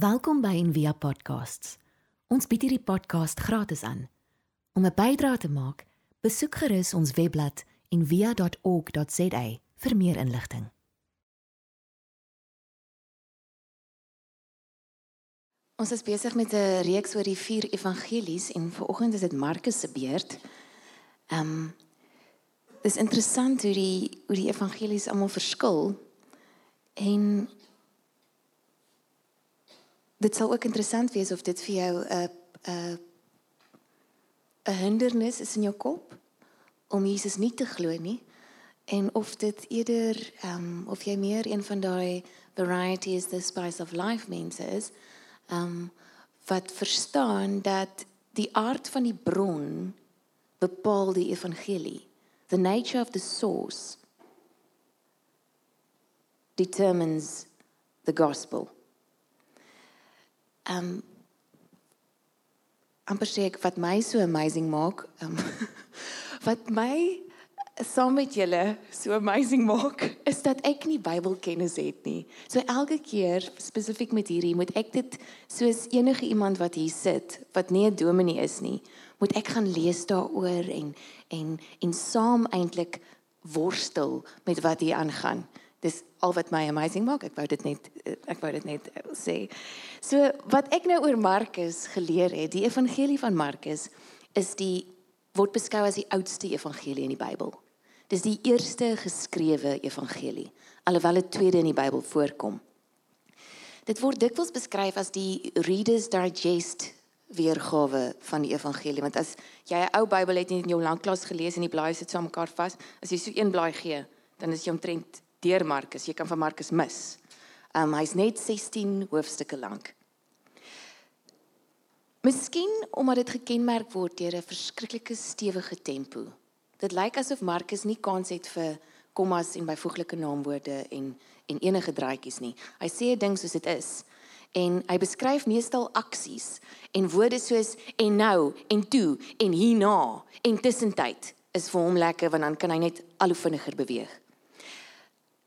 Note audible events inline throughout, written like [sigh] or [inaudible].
Welkom by Envia Podcasts. Ons bied hierdie podcast gratis aan. Om 'n bydrae te maak, besoek gerus ons webblad en via.org.za vir meer inligting. Ons is besig met 'n reeks oor die vier evangelies en vanoggend is dit Markus se beurt. Ehm um, Dit is interessant hoe die hoe die evangelies almal verskil en dit sal ook interessant wees of dit vir jou 'n 'n 'n hindernis is in jou kop om Jesus nie te glo nie en of dit eerder ehm um, of jy meer een van daai variety is the spice of life mense is ehm um, wat verstaan dat die aard van die bron bepaal die evangelie. The nature of the source determines the gospel ehm um, amper sê ek wat my so amazing maak um, [laughs] wat my saam met julle so amazing maak is dat ek nie Bybelkennis het nie. So elke keer spesifiek met hierdie moet ek dit soos enige iemand wat hier sit wat nie 'n dominee is nie, moet ek gaan lees daaroor en en en saam eintlik worstel met wat hier aangaan. Dis al wat my amazing maak. Ek wou dit net ek wou dit net sê. So wat ek nou oor Markus geleer het, die evangelie van Markus is die word beskou as die oudste evangelie in die Bybel. Dis die eerste geskrewe evangelie, alhoewel dit tweede in die Bybel voorkom. Dit word dikwels beskryf as die Reader's Digest weergawe van die evangelie, want as jy 'n ou Bybel het en in jou lanklaas gelees en die blaaie sit saam mekaar vas, as jy so een blaai gee, dan is jy omtrent deur Markus. Jy kan van Markus mis. Um hy's net 16 hoofstukke lank. Miskien omdat dit gekenmerk word deur 'n verskriklike stewige tempo. Dit lyk asof Markus nie kans het vir kommas en byvoeglike naamwoorde en en enige draadjies nie. Hy sê 'n ding soos dit is en hy beskryf meestal aksies en woorde soos en nou en toe en hierna en tussentyd is vir hom lekker want dan kan hy net al hoe vinniger beweeg.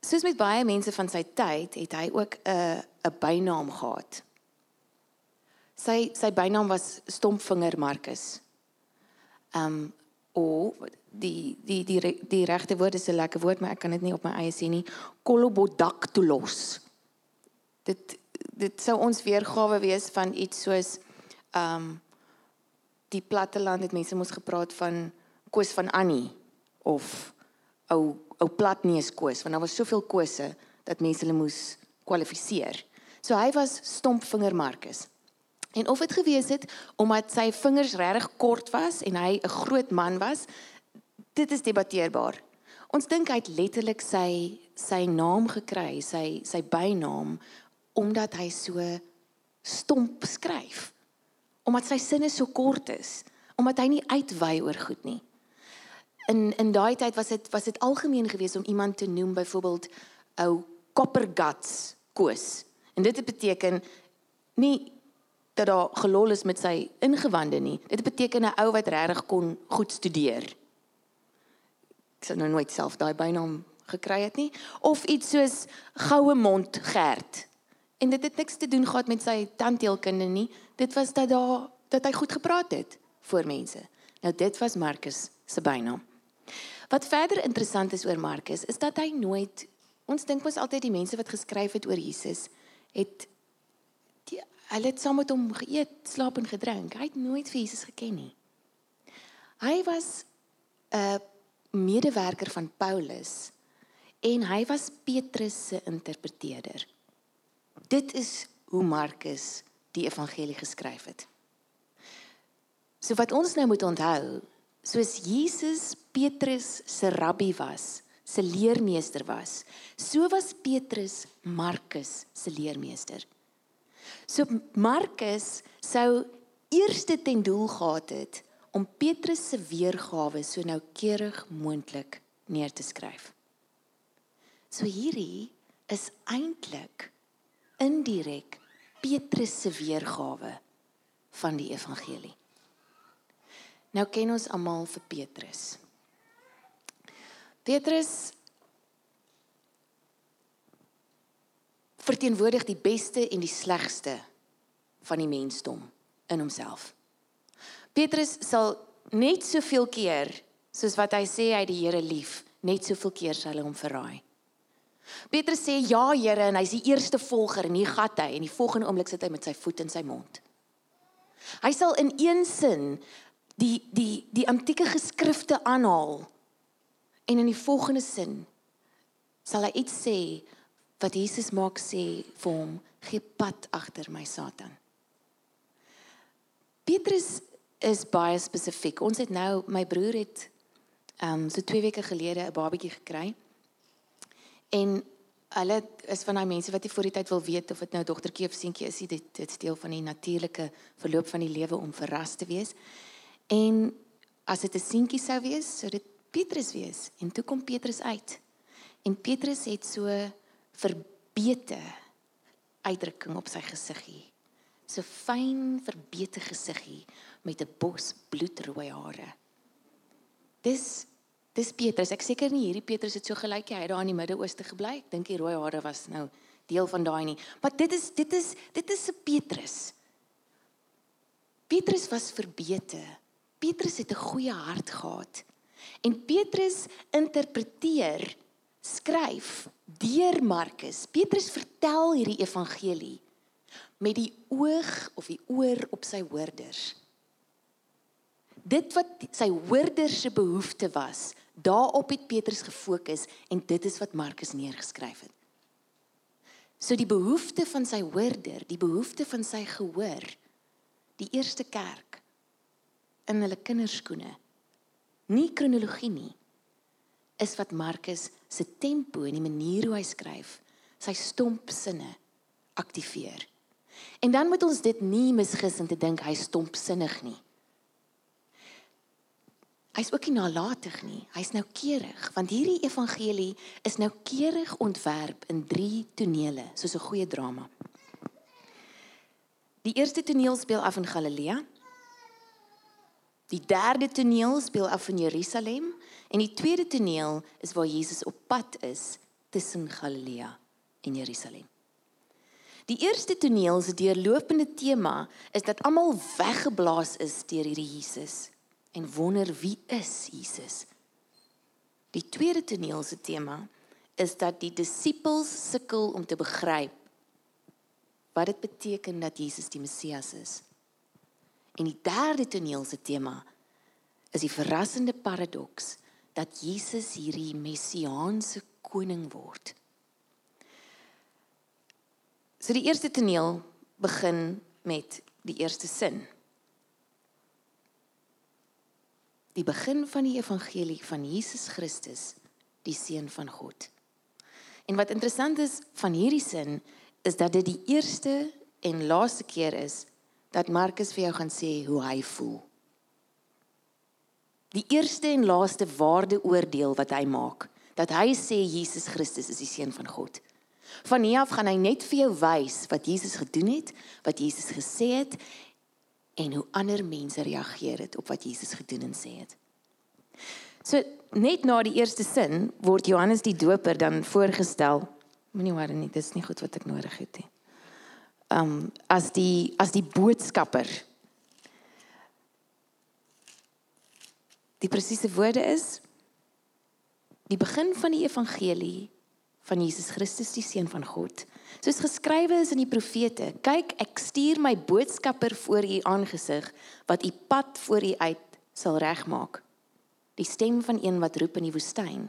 Soos met baie mense van sy tyd het hy ook 'n 'n bynaam gehad. Sy sy bynaam was Stompvinger Markus. Um o die die die die, regte woord is 'n lekker woord, maar ek kan dit nie op my eie sê nie. Kolobodactylos. Dit dit sou ons weergawe wees van iets soos um die platteland het mense mos gepraat van Koos van Annie of ou ou platneus koos want daar was soveel kose dat mense hulle moes kwalifiseer. So hy was stompvinger Markus. En of dit gewees het omdat sy vingers regtig kort was en hy 'n groot man was, dit is debatteerbaar. Ons dink hy het letterlik sy sy naam gekry, sy sy bynaam omdat hy so stomp skryf. Omdat sy sinne so kort is, omdat hy nie uitwy oor goed nie. In in daai tyd was dit was dit algemeen geweest om iemand te noem byvoorbeeld ou copper guts koos. En dit beteken nie dat daar gelol is met sy ingewande nie. Dit beteken 'n ou wat regtig kon goed studeer. Ek sou nou nooit self daai bynaam gekry het nie of iets soos goue mond Gert. En dit het niks te doen gehad met sy tandheelkunde nie. Dit was dat daar dat hy goed gepraat het voor mense. Nou dit was Markus se bynaam. Wat verder interessant is oor Markus is dat hy nooit ons dink mos altyd die mense wat geskryf het oor Jesus het die hulle het saam met hom geëet, slaap en gedrink. Hy het nooit vir Jesus geken nie. Hy was 'n medewerker van Paulus en hy was Petrus se interpreteerder. Dit is hoe Markus die evangelie geskryf het. So wat ons nou moet onthou, soos Jesus Petrus se rabbi was, se leermeester was, so was Petrus Markus se leermeester. So Markus sou eerste ten doel gehad het om Petrus se weergawe so noukeurig moontlik neer te skryf. So hierdie is eintlik indirek Petrus se weergawe van die evangelie. Nou ken ons almal vir Petrus. Petrus verteenwoordig die beste en die slegste van die mensdom in homself. Petrus sal net soveel keer soos wat hy sê hy die Here lief, net soveel keer sal hy hom verraai. Petrus sê ja Here en hy's die eerste volger en hier gat hy en die volgende oomblik sit hy met sy voet in sy mond. Hy sal in een sin die die die antieke geskrifte aanhaal en in die volgende sin sal hy iets sê wat Jesus maak sê vir hom gee pad agter my Satan. Petrus is baie spesifiek. Ons het nou my broer het ehm um, so 2 weke gelede 'n babatjie gekry. En hulle is van daai mense wat nie voor die tyd wil weet of dit nou dogtertjie of seentjie is, dit dit steel van die natuurlike verloop van die lewe om verras te wees. En as dit 'n seentjie sou wees, sou dit Petrus wees. En toe kom Petrus uit. En Petrus het so verbete uitdrukking op sy gesiggie. So fyn verbete gesiggie met 'n bos bloedrooi hare. Dis dis Petrus. Ek seker nie hierdie Petrus het so gelyk hy het daar in die Midde-Ooste gebly. Ek dink die rooi hare was nou deel van daai nie. Maar dit is dit is dit is 'n Petrus. Petrus was verbete. Petrus het 'n goeie hart gehad. En Petrus interpreteer skryf deur Markus. Petrus vertel hierdie evangelie met die oog of die oor op sy hoorders. Dit wat sy hoorders se behoefte was, daarop het Petrus gefokus en dit is wat Markus neergeskryf het. So die behoefte van sy hoorder, die behoefte van sy gehoor, die eerste kerk in hulle kinderskoene. Nie kronologie nie is wat Markus se tempo en die manier hoe hy skryf, sy stomp sinne aktiveer. En dan moet ons dit nie misgis en te dink hy stomp sinnig nie. Hy's ook nie nalatig nie. Hy's noukeurig want hierdie evangelie is noukeurig ontwerp in 3 tonele, soos 'n goeie drama. Die eerste toneel speel af in Galilea. Die derde toneel speel af in Jerusalem En die tweede toneel is waar Jesus op pad is tussen Galilea en Jerusalem. Die eerste toneel se deurlopende tema is dat almal weggeblaas is deur hierdie Jesus en wonder wie is Jesus. Die tweede toneel se tema is dat die disippels sukkel om te begryp wat dit beteken dat Jesus die Messias is. En die derde toneel se tema is die verrassende paradoks dat Jesus hierdie messiaanse koning word. So die eerste toneel begin met die eerste sin. Die begin van die evangelie van Jesus Christus, die seun van God. En wat interessant is van hierdie sin is dat dit die eerste en laaste keer is dat Markus vir jou gaan sê hoe hy voel die eerste en laaste waardeoordeel wat hy maak dat hy sê Jesus Christus is die seun van God. Van hier af gaan hy net vir jou wys wat Jesus gedoen het, wat Jesus gesê het en hoe ander mense reageer het op wat Jesus gedoen en sê het. So net na die eerste sin word Johannes die Doper dan voorgestel. Moenie worry nie, dis nie goed wat ek nodig het nie. Um as die as die boodskapper Die presiese woorde is die begin van die evangelie van Jesus Christus die seun van God. Soos geskrywe is in die profete, kyk ek stuur my boodskapper voor u aangesig wat u pad voor u uit sal regmaak. Die stem van een wat roep in die woestyn,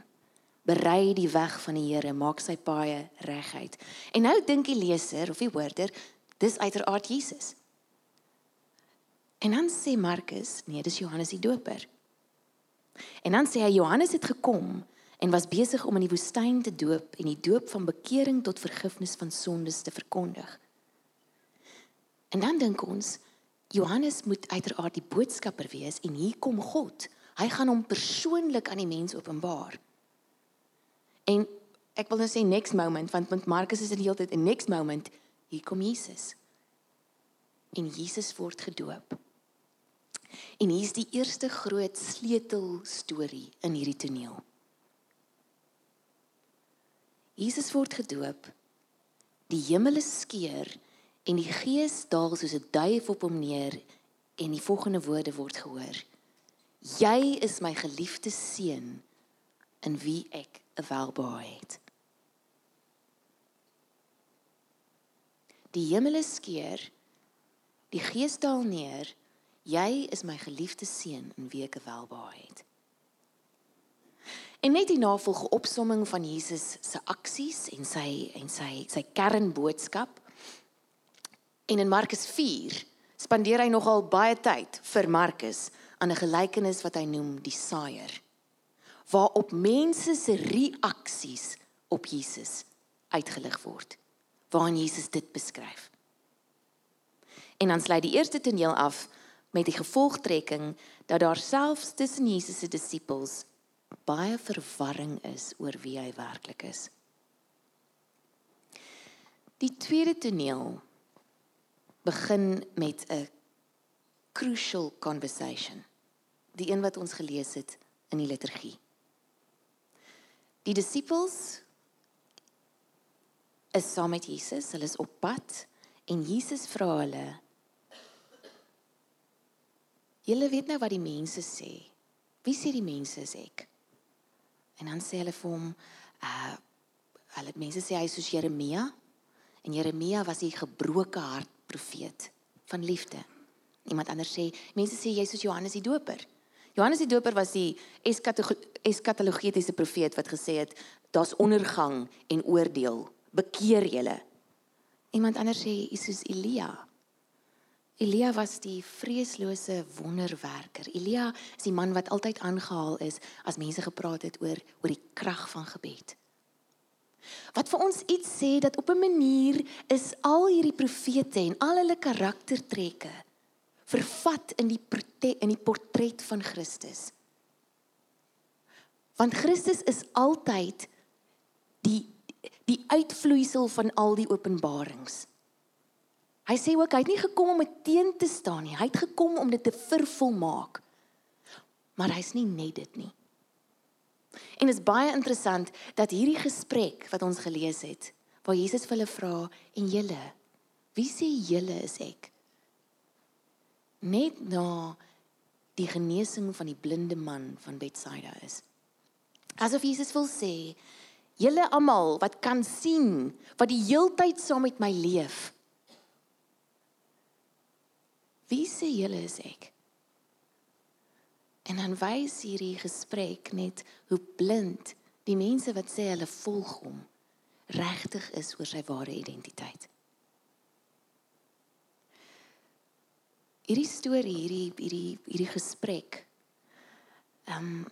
berei die weg van die Here, maak sy paaie reguit. En nou dink die leser of die hoorder, dis uiteraard Jesus. En dan sê Markus, nee, dis Johannes die Doper. En dan sê hy Johannes het gekom en was besig om in die woestyn te doop en die doop van bekering tot vergifnis van sondes te verkondig. En dan dink ons Johannes moet uiteraard die boodskapper wees en hier kom God. Hy gaan hom persoonlik aan die mens openbaar. En ek wil nou sê next moment want want Markus is in die hele tyd 'n next moment hier kom Jesus. En Jesus word gedoop. En hier's die eerste groot sleutel storie in hierdie toneel. Jesus word gedoop. Die hemel skeur en die Gees daal soos 'n duif op hom neer en die volgende woorde word gehoor: Jy is my geliefde seun in wie ek 'n welbehae het. Die hemel is skeur. Die Gees daal neer. Jy is my geliefde seun in wie ek 'n welbehae het. En net die navolge opsomming van Jesus se aksies en sy en sy sy kernboodskap. En in Markus 4 spandeer hy nogal baie tyd vir Markus aan 'n gelykenis wat hy noem die saaier. Waarop mense se reaksies op Jesus uitgelig word. Waarin Jesus dit beskryf. En dan sluit die eerste toneel af met die gevolgtrekking dat daar selfs tussen Jesus se disippels baie verwarring is oor wie hy werklik is. Die tweede toneel begin met 'n crucial conversation. Die een wat ons gelees het in die liturgie. Die disippels is saam met Jesus, hulle is op pad en Jesus vra hulle Julle weet nou wat die mense sê. Wie sê die mense is ek? En dan sê hulle vir hom, uh hulle mense sê hy is soos Jeremia. En Jeremia was 'n gebroke hart profeet van liefde. Iemand anders sê, mense sê jy's soos Johannes die Doper. Johannes die Doper was die eskatologiese profeet wat gesê het daar's ondergang en oordeel. Bekeer julle. Iemand anders sê jy's soos Elia. Elia was die vreeslose wonderwerker. Elia is die man wat altyd aangehaal is as mense gepraat het oor oor die krag van gebed. Wat vir ons iets sê dat op 'n manier is al hierdie profete en al hulle karaktertrekke vervat in die in die portret van Christus. Want Christus is altyd die die uitvloeisel van al die openbarings. Hy sê ook hy het nie gekom om dit teen te staan nie. Hy het gekom om dit te vervolmaak. Maar hy's nie net dit nie. En dit is baie interessant dat hierdie gesprek wat ons gelees het, waar Jesus vir hulle vra en julle, wie sê julle is ek? Net na die genesing van die blinde man van Betsaida is. Asof Jesus wil sê, julle almal wat kan sien, wat die heeltyd saam met my leef. Wie sê julle is ek? En dan wys hierdie gesprek net hoe blind die mense wat sê hulle volg hom regtig is oor sy ware identiteit. Hierdie storie, hierdie hierdie hierdie gesprek ehm um,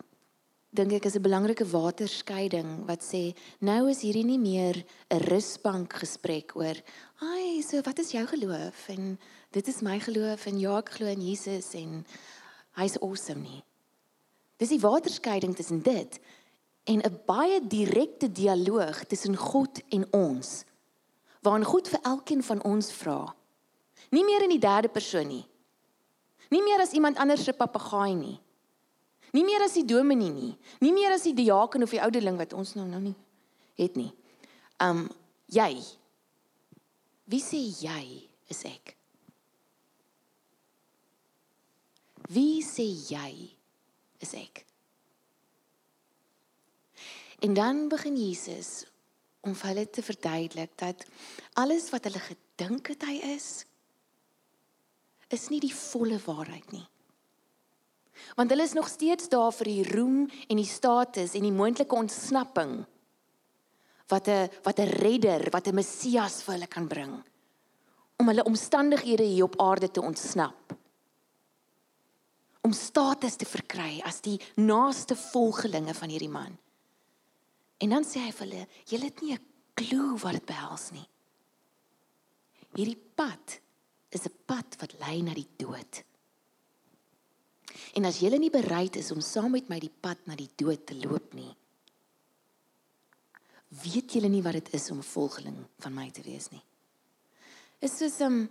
dink ek is 'n belangrike waterskeiding wat sê nou is hierdie nie meer 'n rusbank gesprek oor ai so wat is jou geloof en dit is my geloof en ja ek glo in Jesus en Hy's awesome nie. Dis die waterskeiding tussen dit en 'n baie direkte dialoog tussen God en ons. Waarin God vir elkeen van ons vra. Nie meer in die derde persoon nie. Nie meer as iemand anders se papegaai nie. Nie meer as die dominee nie. Nie meer as die diaken of die ouderling wat ons nou nou nie het nie. Um jy. Wie sê jy is ek? Wie sê jy is ek? En dan begin Jesus om vir hulle te verduidelik dat alles wat hulle gedink het hy is is nie die volle waarheid nie. Want hulle is nog steeds daar vir die roem en die status en die moontlike ontsnapping wat 'n wat 'n redder, wat 'n Messias vir hulle kan bring om hulle omstandighede hier op aarde te ontsnap om status te verkry as die naaste volgelinge van hierdie man. En dan sê hy vir hulle, julle het nie 'n klou wat dit behels nie. Hierdie pad is 'n pad wat lei na die dood. En as julle nie bereid is om saam met my die pad na die dood te loop nie, weet julle nie wat dit is om 'n volgeling van my te wees nie. Is soos um,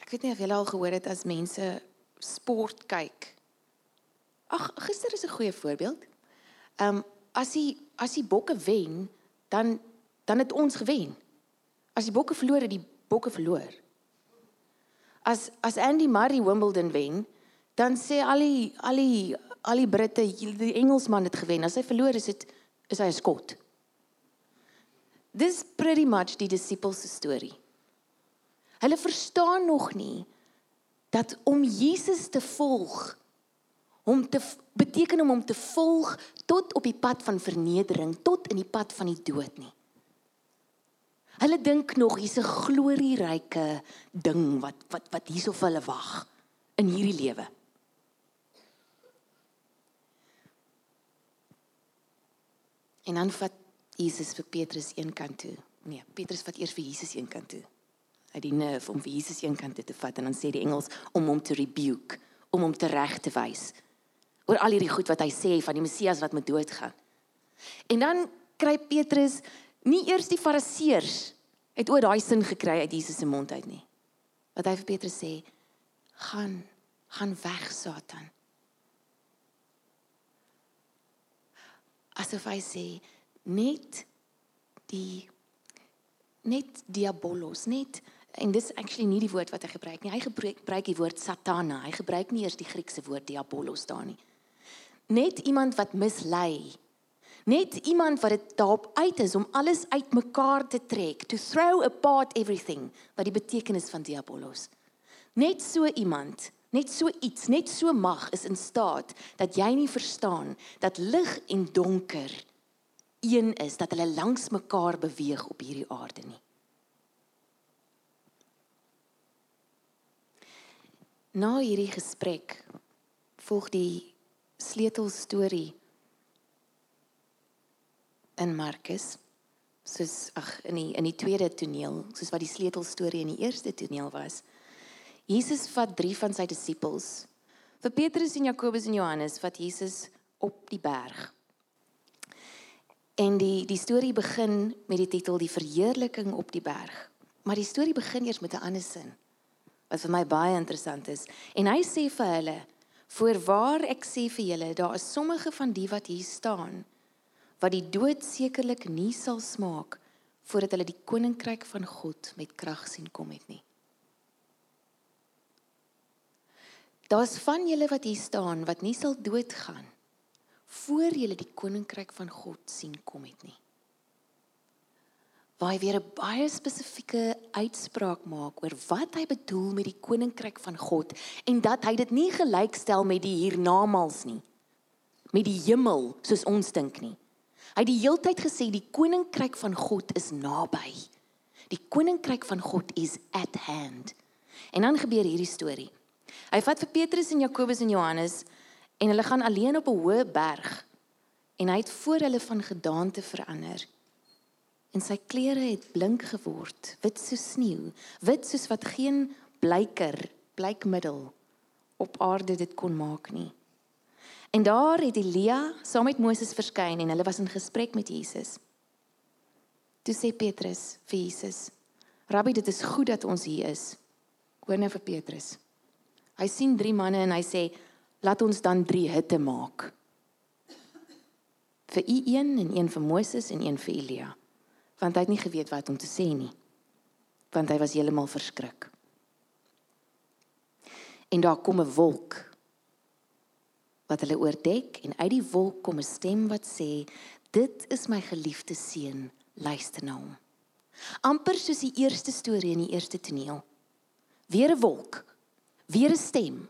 ek weet nie of julle al gehoor het as mense sport kyk. Ag, gister is 'n goeie voorbeeld. Um, as die as die bokke wen, dan dan het ons gewen. As die bokke verloor het die bokke verloor. As as Andy Murray Wimbledon wen, dan sê al die al die al die Britte, die Engelsman het gewen. As hy verloor is dit is hy 'n skot. Dis pretty much die disippels se storie. Hulle verstaan nog nie dat om Jesus te volg om te beteken om hom te volg tot op die pad van vernedering, tot in die pad van die dood nie. Hulle dink nog hier's 'n glorieryke ding wat wat wat hierso vir hulle wag in hierdie lewe. En dan vat Jesus vir Petrus een kant toe. Nee, Petrus vat eers vir Jesus een kant toe. Hy die nerf om vir Jesus een kant toe te vat en dan sê die engels om hom te rebuke, om hom te reg te wys oor al hierdie goed wat hy sê van die Messias wat moet doodgaan. En dan kry Petrus nie eers die fariseërs het ooit daai sin gekry uit Jesus se mond uit nie. Wat hy vir Petrus sê, gaan gaan weg Satan. Asof hy sê net die net diabolos, net en dis actually nie die woord wat hy gebruik nie. Hy gebruik die woord satana. Hy gebruik nie eers die Griekse woord diabolos daar nie. Net iemand wat mislei Net iemand wat dit daarop uit is om alles uitmekaar te trek, to throw apart everything, wat die betekenis van diabolos. Net so iemand, net so iets, net so mag is in staat dat jy nie verstaan dat lig en donker een is, dat hulle langs mekaar beweeg op hierdie aarde nie. Na hierdie gesprek volg die sleutelstorie in Markus soos ag in die in die tweede toneel soos wat die sleutelstorie in die eerste toneel was. Jesus vat drie van sy disippels. Vir Petrus en Jakobus en Johannes vat Jesus op die berg. En die die storie begin met die titel die verheerliking op die berg. Maar die storie begin eers met 'n ander sin wat vir my baie interessant is. En hy sê vir hulle: "Voorwaar ek sê vir julle, daar is sommige van die wat hier staan wat die dood sekerlik nie sal smaak voordat hulle die koninkryk van God met krag sien kom het nie. Daar's van julle wat hier staan wat nie sal doodgaan voor julle die koninkryk van God sien kom het nie. Waar hy weer 'n baie spesifieke uitspraak maak oor wat hy bedoel met die koninkryk van God en dat hy dit nie gelykstel met die hiernamaals nie. Met die hemel soos ons dink nie. Hy het die heeltyd gesê die koninkryk van God is naby. Die koninkryk van God is at hand. En dan gebeur hierdie storie. Hy vat vir Petrus en Jakobus en Johannes en hulle gaan alleen op 'n hoë berg en hy het voor hulle van gedaante verander. En sy klere het blink geword, wit soos sneeu, wit soos wat geen blyker, blykmiddel op aarde dit kon maak nie. En daar het Elia saam met Moses verskyn en hulle was in gesprek met Jesus. Toe sê Petrus vir Jesus: "Rabbi, dit is goed dat ons hier is." Hoor nou vir Petrus. Hy sien drie manne en hy sê: "Laat ons dan drie hitte maak." Vir u een en een vir Moses en een vir Elia. Want hy het nie geweet wat om te sê nie. Want hy was heeltemal verskrik. En daar kom 'n wolk wat hulle oordek en uit die wolk kom 'n stem wat sê dit is my geliefde seun luister na hom amper soos die eerste storie in die eerste toneel weer 'n wolk weer 'n stem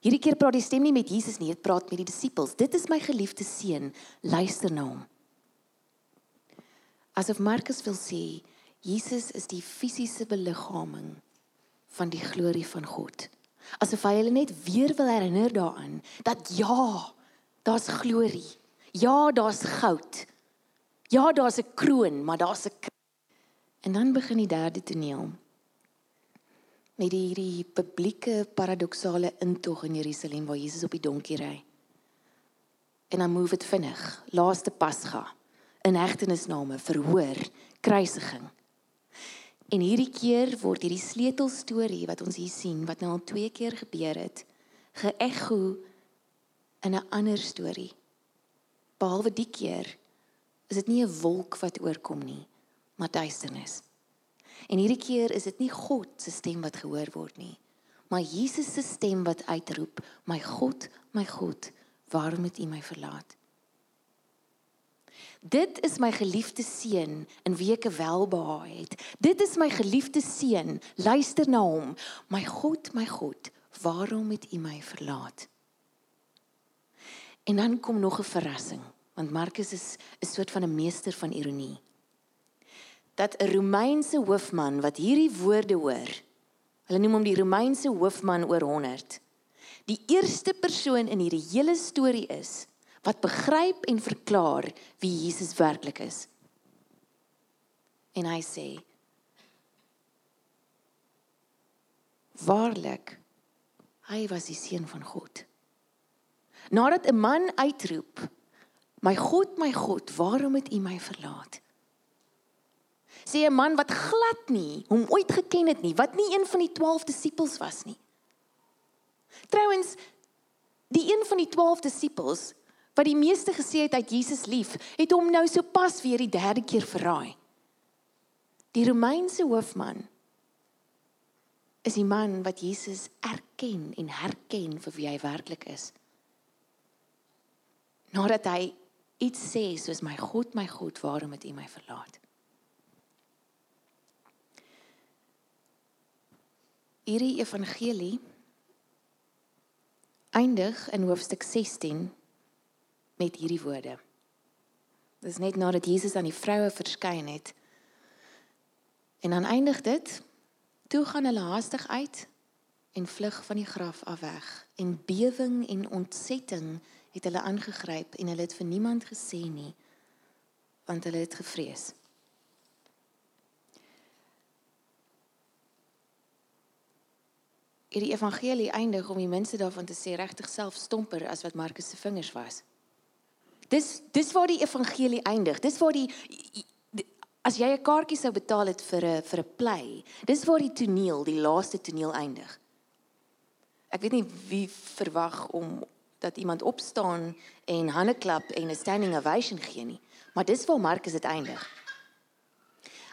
hierdie keer praat die stem nie met Jesus nie dit praat met die disippels dit is my geliefde seun luister na hom asof Markus wil sê Jesus is die fisiese beliggaaming van die glorie van God asof hy hulle net weer wil herinner daaraan dat ja, daar's glorie. Ja, daar's goud. Ja, daar's 'n kroon, maar daar's 'n En dan begin die derde toneel. Met hierdie publieke paradoksale intog in Jerusalem waar Jesus op die donkie ry. En dan move dit vinnig. Laaste Pasga. In hegtenisname, verhoor, kruisiging. En hierdie keer word hierdie sleutelstorie wat ons hier sien wat nou al twee keer gebeur het, geëcho in 'n ander storie. Behalwe die keer is dit nie 'n wolk wat oorkom nie, maar duisternis. En hierdie keer is dit nie God se stem wat gehoor word nie, maar Jesus se stem wat uitroep: "My God, my God, waarom het U my verlaat?" Dit is my geliefde seun in wie ek welbehae het. Dit is my geliefde seun. Luister na hom. My God, my God, waarom het U my verlaat? En dan kom nog 'n verrassing, want Markus is 'n soort van 'n meester van ironie. Dat 'n Romeinse hoofman wat hierdie woorde hoor, hulle noem hom die Romeinse hoofman oor 100. Die eerste persoon in hierdie hele storie is wat begryp en verklaar wie Jesus werklik is. En hy sê: Waarlik, hy was die seun van God. Nadat 'n man uitroep: "My God, my God, waarom het U my verlaat?" Sê 'n man wat glad nie hom ooit geken het nie, wat nie een van die 12 disippels was nie. Trouwens, die een van die 12 disippels wat die meeste gesê het uit Jesus lief, het hom nou sopas weer die derde keer verraai. Die Romeinse hoofman is die man wat Jesus erken en herken vir wie hy werklik is. Nadat hy iets sê soos my God, my God, waarom het U my verlaat? Hierdie evangelie eindig in hoofstuk 16 met hierdie woorde. Dis net nadat Jesus aan die vroue verskyn het. En dan eindig dit. Toe gaan hulle haastig uit en vlug van die graf af weg. En bewing en ontsetting het hulle aangegryp en hulle het vir niemand gesê nie want hulle het gevrees. Hierdie evangelie eindig om die mense daarvan te sê regtig self stomper as wat Markus se vingers was. Dis dis waar die evangelie eindig. Dis waar die as jy 'n kaartjie sou betaal het vir 'n vir 'n play, dis waar die toneel, die laaste toneel eindig. Ek weet nie wie verwag om dat iemand opstaan en hande klap en 'n standing ovation gee nie, maar dis waar Markus dit eindig.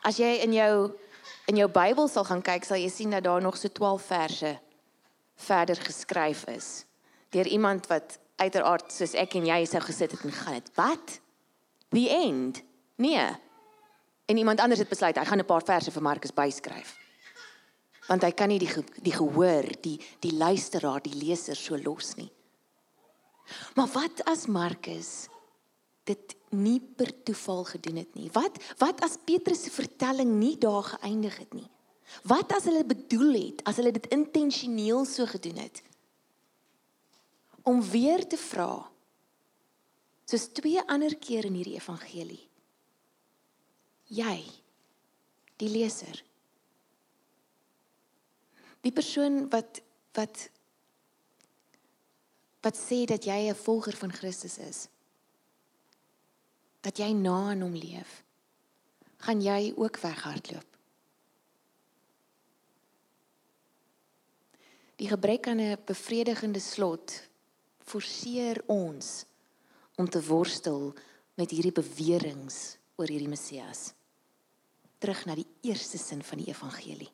As jy in jou in jou Bybel sal gaan kyk, sal jy sien dat daar nog so 12 verse verder geskryf is deur iemand wat uiteraard soos ek en jy sou gesit het en gaan dit. Wat? The end. Nee. En iemand anders het besluit hy gaan 'n paar verse vir Markus byskryf. Want hy kan nie die die gehoor, die die luisteraar, die leser so los nie. Maar wat as Markus dit nie per toeval gedoen het nie? Wat wat as Petrus se vertelling nie daar geëindig het nie? Wat as hulle bedoel het, as hulle dit intentioneel so gedoen het? om weer te vra soos twee ander keer in hierdie evangelie. Jy die leser. Die persoon wat wat wat sê dat jy 'n volger van Christus is dat jy na aan hom leef gaan jy ook weghardloop die gebrek aan 'n bevredigende slot forceer ons om te worstel met hierdie beweringe oor hierdie Messias. Terug na die eerste sin van die evangelie.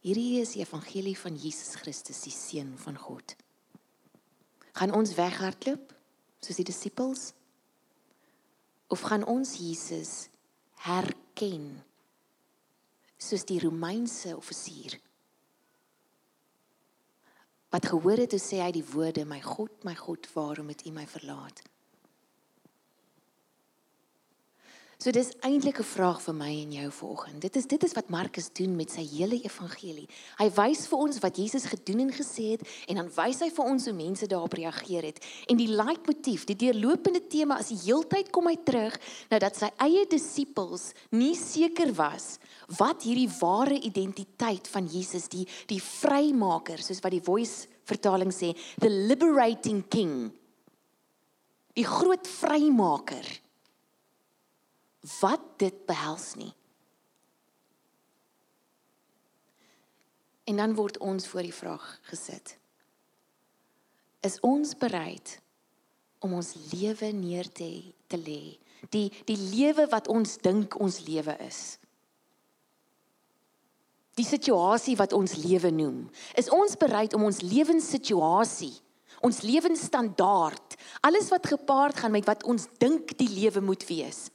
Hierdie is die evangelie van Jesus Christus, die seun van God. Gaan ons weghardloop soos die disippels of gaan ons Jesus herken soos die Romeinse offisier? Wat gehoor het hoe sê hy die woorde my God my God waarom het u my verlaat So dis eintlik 'n vraag vir my en jou vanoggend. Dit is dit is wat Markus doen met sy hele evangelie. Hy wys vir ons wat Jesus gedoen en gesê het en dan wys hy vir ons hoe mense daarop reageer het. En die leitmotief, die deurlopende tema is die heeltyd kom hy terug nadat sy eie disippels nie seker was wat hierdie ware identiteit van Jesus die die vrymaker soos wat die voice vertaling sê, the liberating king. Die groot vrymaker wat dit behels nie. En dan word ons voor die vraag gesit. Is ons bereid om ons lewe neer te te lê? Die die lewe wat ons dink ons lewe is. die situasie wat ons lewe noem? Is ons bereid om ons lewenssituasie, ons lewensstandaard, alles wat gepaard gaan met wat ons dink die lewe moet wees?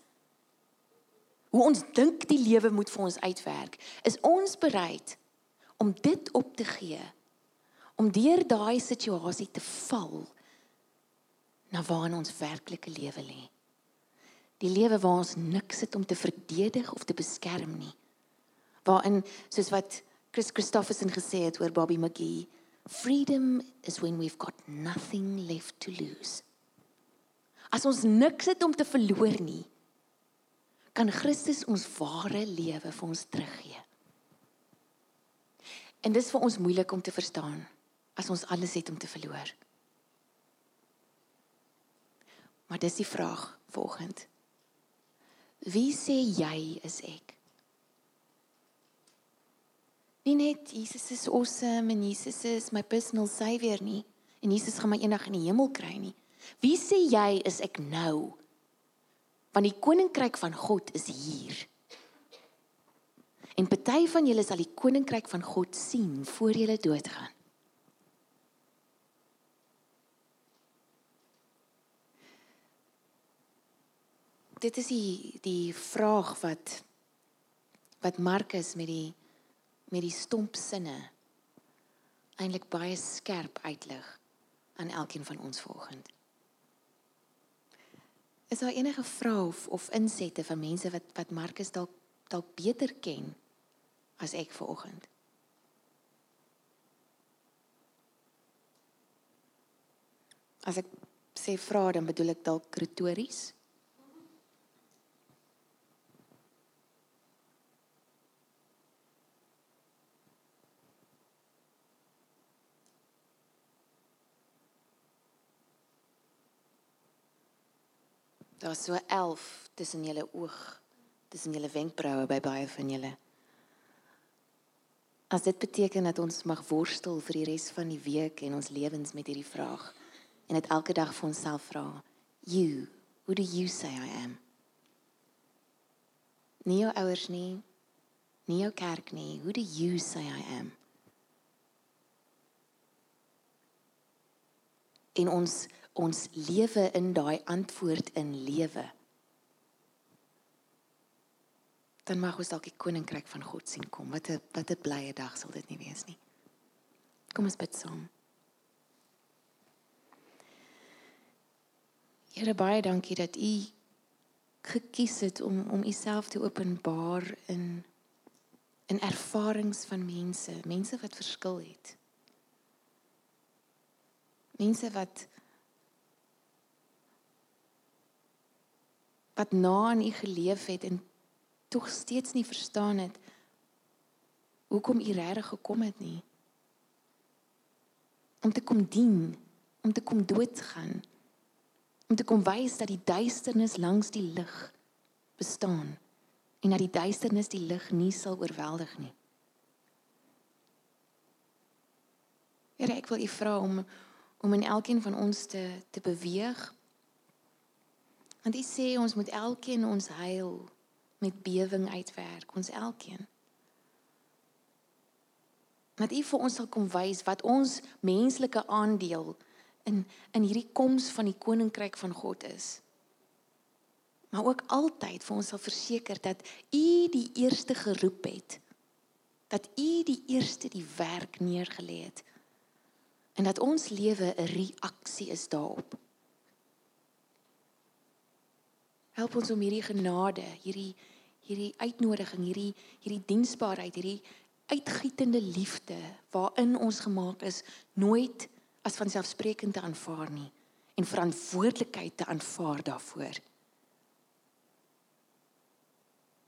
Hoe ons dink die lewe moet vir ons uitwerk, is ons bereid om dit op te gee om deur daai situasie te val na waar ons werklike lewe lê. Die lewe waar ons niks het om te verdedig of te beskerm nie waarin soos wat Chris Christofferson gesê het oor Bobby McGee, freedom is when we've got nothing left to lose. As ons niks het om te verloor nie, kan Christus ons ware lewe vir ons teruggee. En dis vir ons moeilik om te verstaan as ons alles het om te verloor. Maar dis die vraag volgend. Wie sê jy is ek? nie net Jesus is awesome en Jesus is my personal savior nie en Jesus gaan my eendag in die hemel kry nie. Wie sê jy is ek nou? Want die koninkryk van God is hier. En party van julle sal die koninkryk van God sien voor julle doodgaan. Dit is die die vraag wat wat Markus met die met die stomp sinne eintlik baie skerp uitlig aan elkeen van ons volgend. Is daar enige vrae of of insette van mense wat wat Markus dalk dalk beter ken as ek volgend? As ek sê vra dan bedoel ek dalk retories? Daar's so 11 tussen julle oog, tussen julle wenkbroue by baie van julle. As dit beteken dat ons mag worstel vir die res van die week en ons lewens met hierdie vraag en dit elke dag vir onsself vra, you, who do you say I am? Nie jou ouers nie, nie jou kerk nie, who do you say I am? En ons ons lewe in daai antwoord in lewe. Dan mag ons dalk die koninkryk van God sien kom. Wat 'n wat 'n blye dag sal dit nie wees nie. Kom ons bid saam. Here baie dankie dat u gekies het om om u self te openbaar in in ervarings van mense. Mense wat verskil het. Mense wat wat na aan u geleef het en tog steeds nie verstaan het hoekom u regtig gekom het nie. Om te kom dien om te kom doodgaan om te kom wys dat die duisternis langs die lig bestaan en dat die duisternis die lig nie sal oorweldig nie. Here ek wil u vra om om in elkeen van ons te te beweeg Want U sê ons moet elkeen ons heil met bewing uitwerk, ons elkeen. Dat U vir ons sal kom wys wat ons menslike aandeel in in hierdie koms van die koninkryk van God is. Maar ook altyd vir ons sal verseker dat U die eerste geroep het. Dat U die eerste die werk neergelê het. En dat ons lewe 'n reaksie is daarop. Help ons om hierdie genade, hierdie hierdie uitnodiging, hierdie hierdie diensbaarheid, hierdie uitgietende liefde waarin ons gemaak is, nooit as vanselfsprekend te aanvaar nie en verantwoordelikheid te aanvaar daarvoor.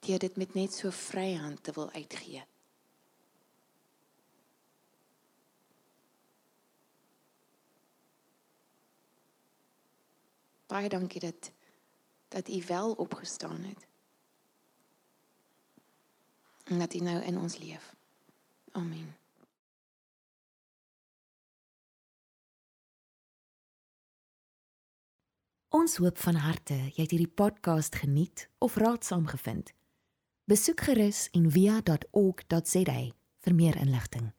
Deur dit met net so vryhand te wil uitgee. Baie dankie dat dat u wel opgestaan het. En dat u nou in ons leef. Amen. Ons hoop van harte jy het hierdie podcast geniet of raadsaam gevind. Besoek gerus en via.ok.za vir meer inligting.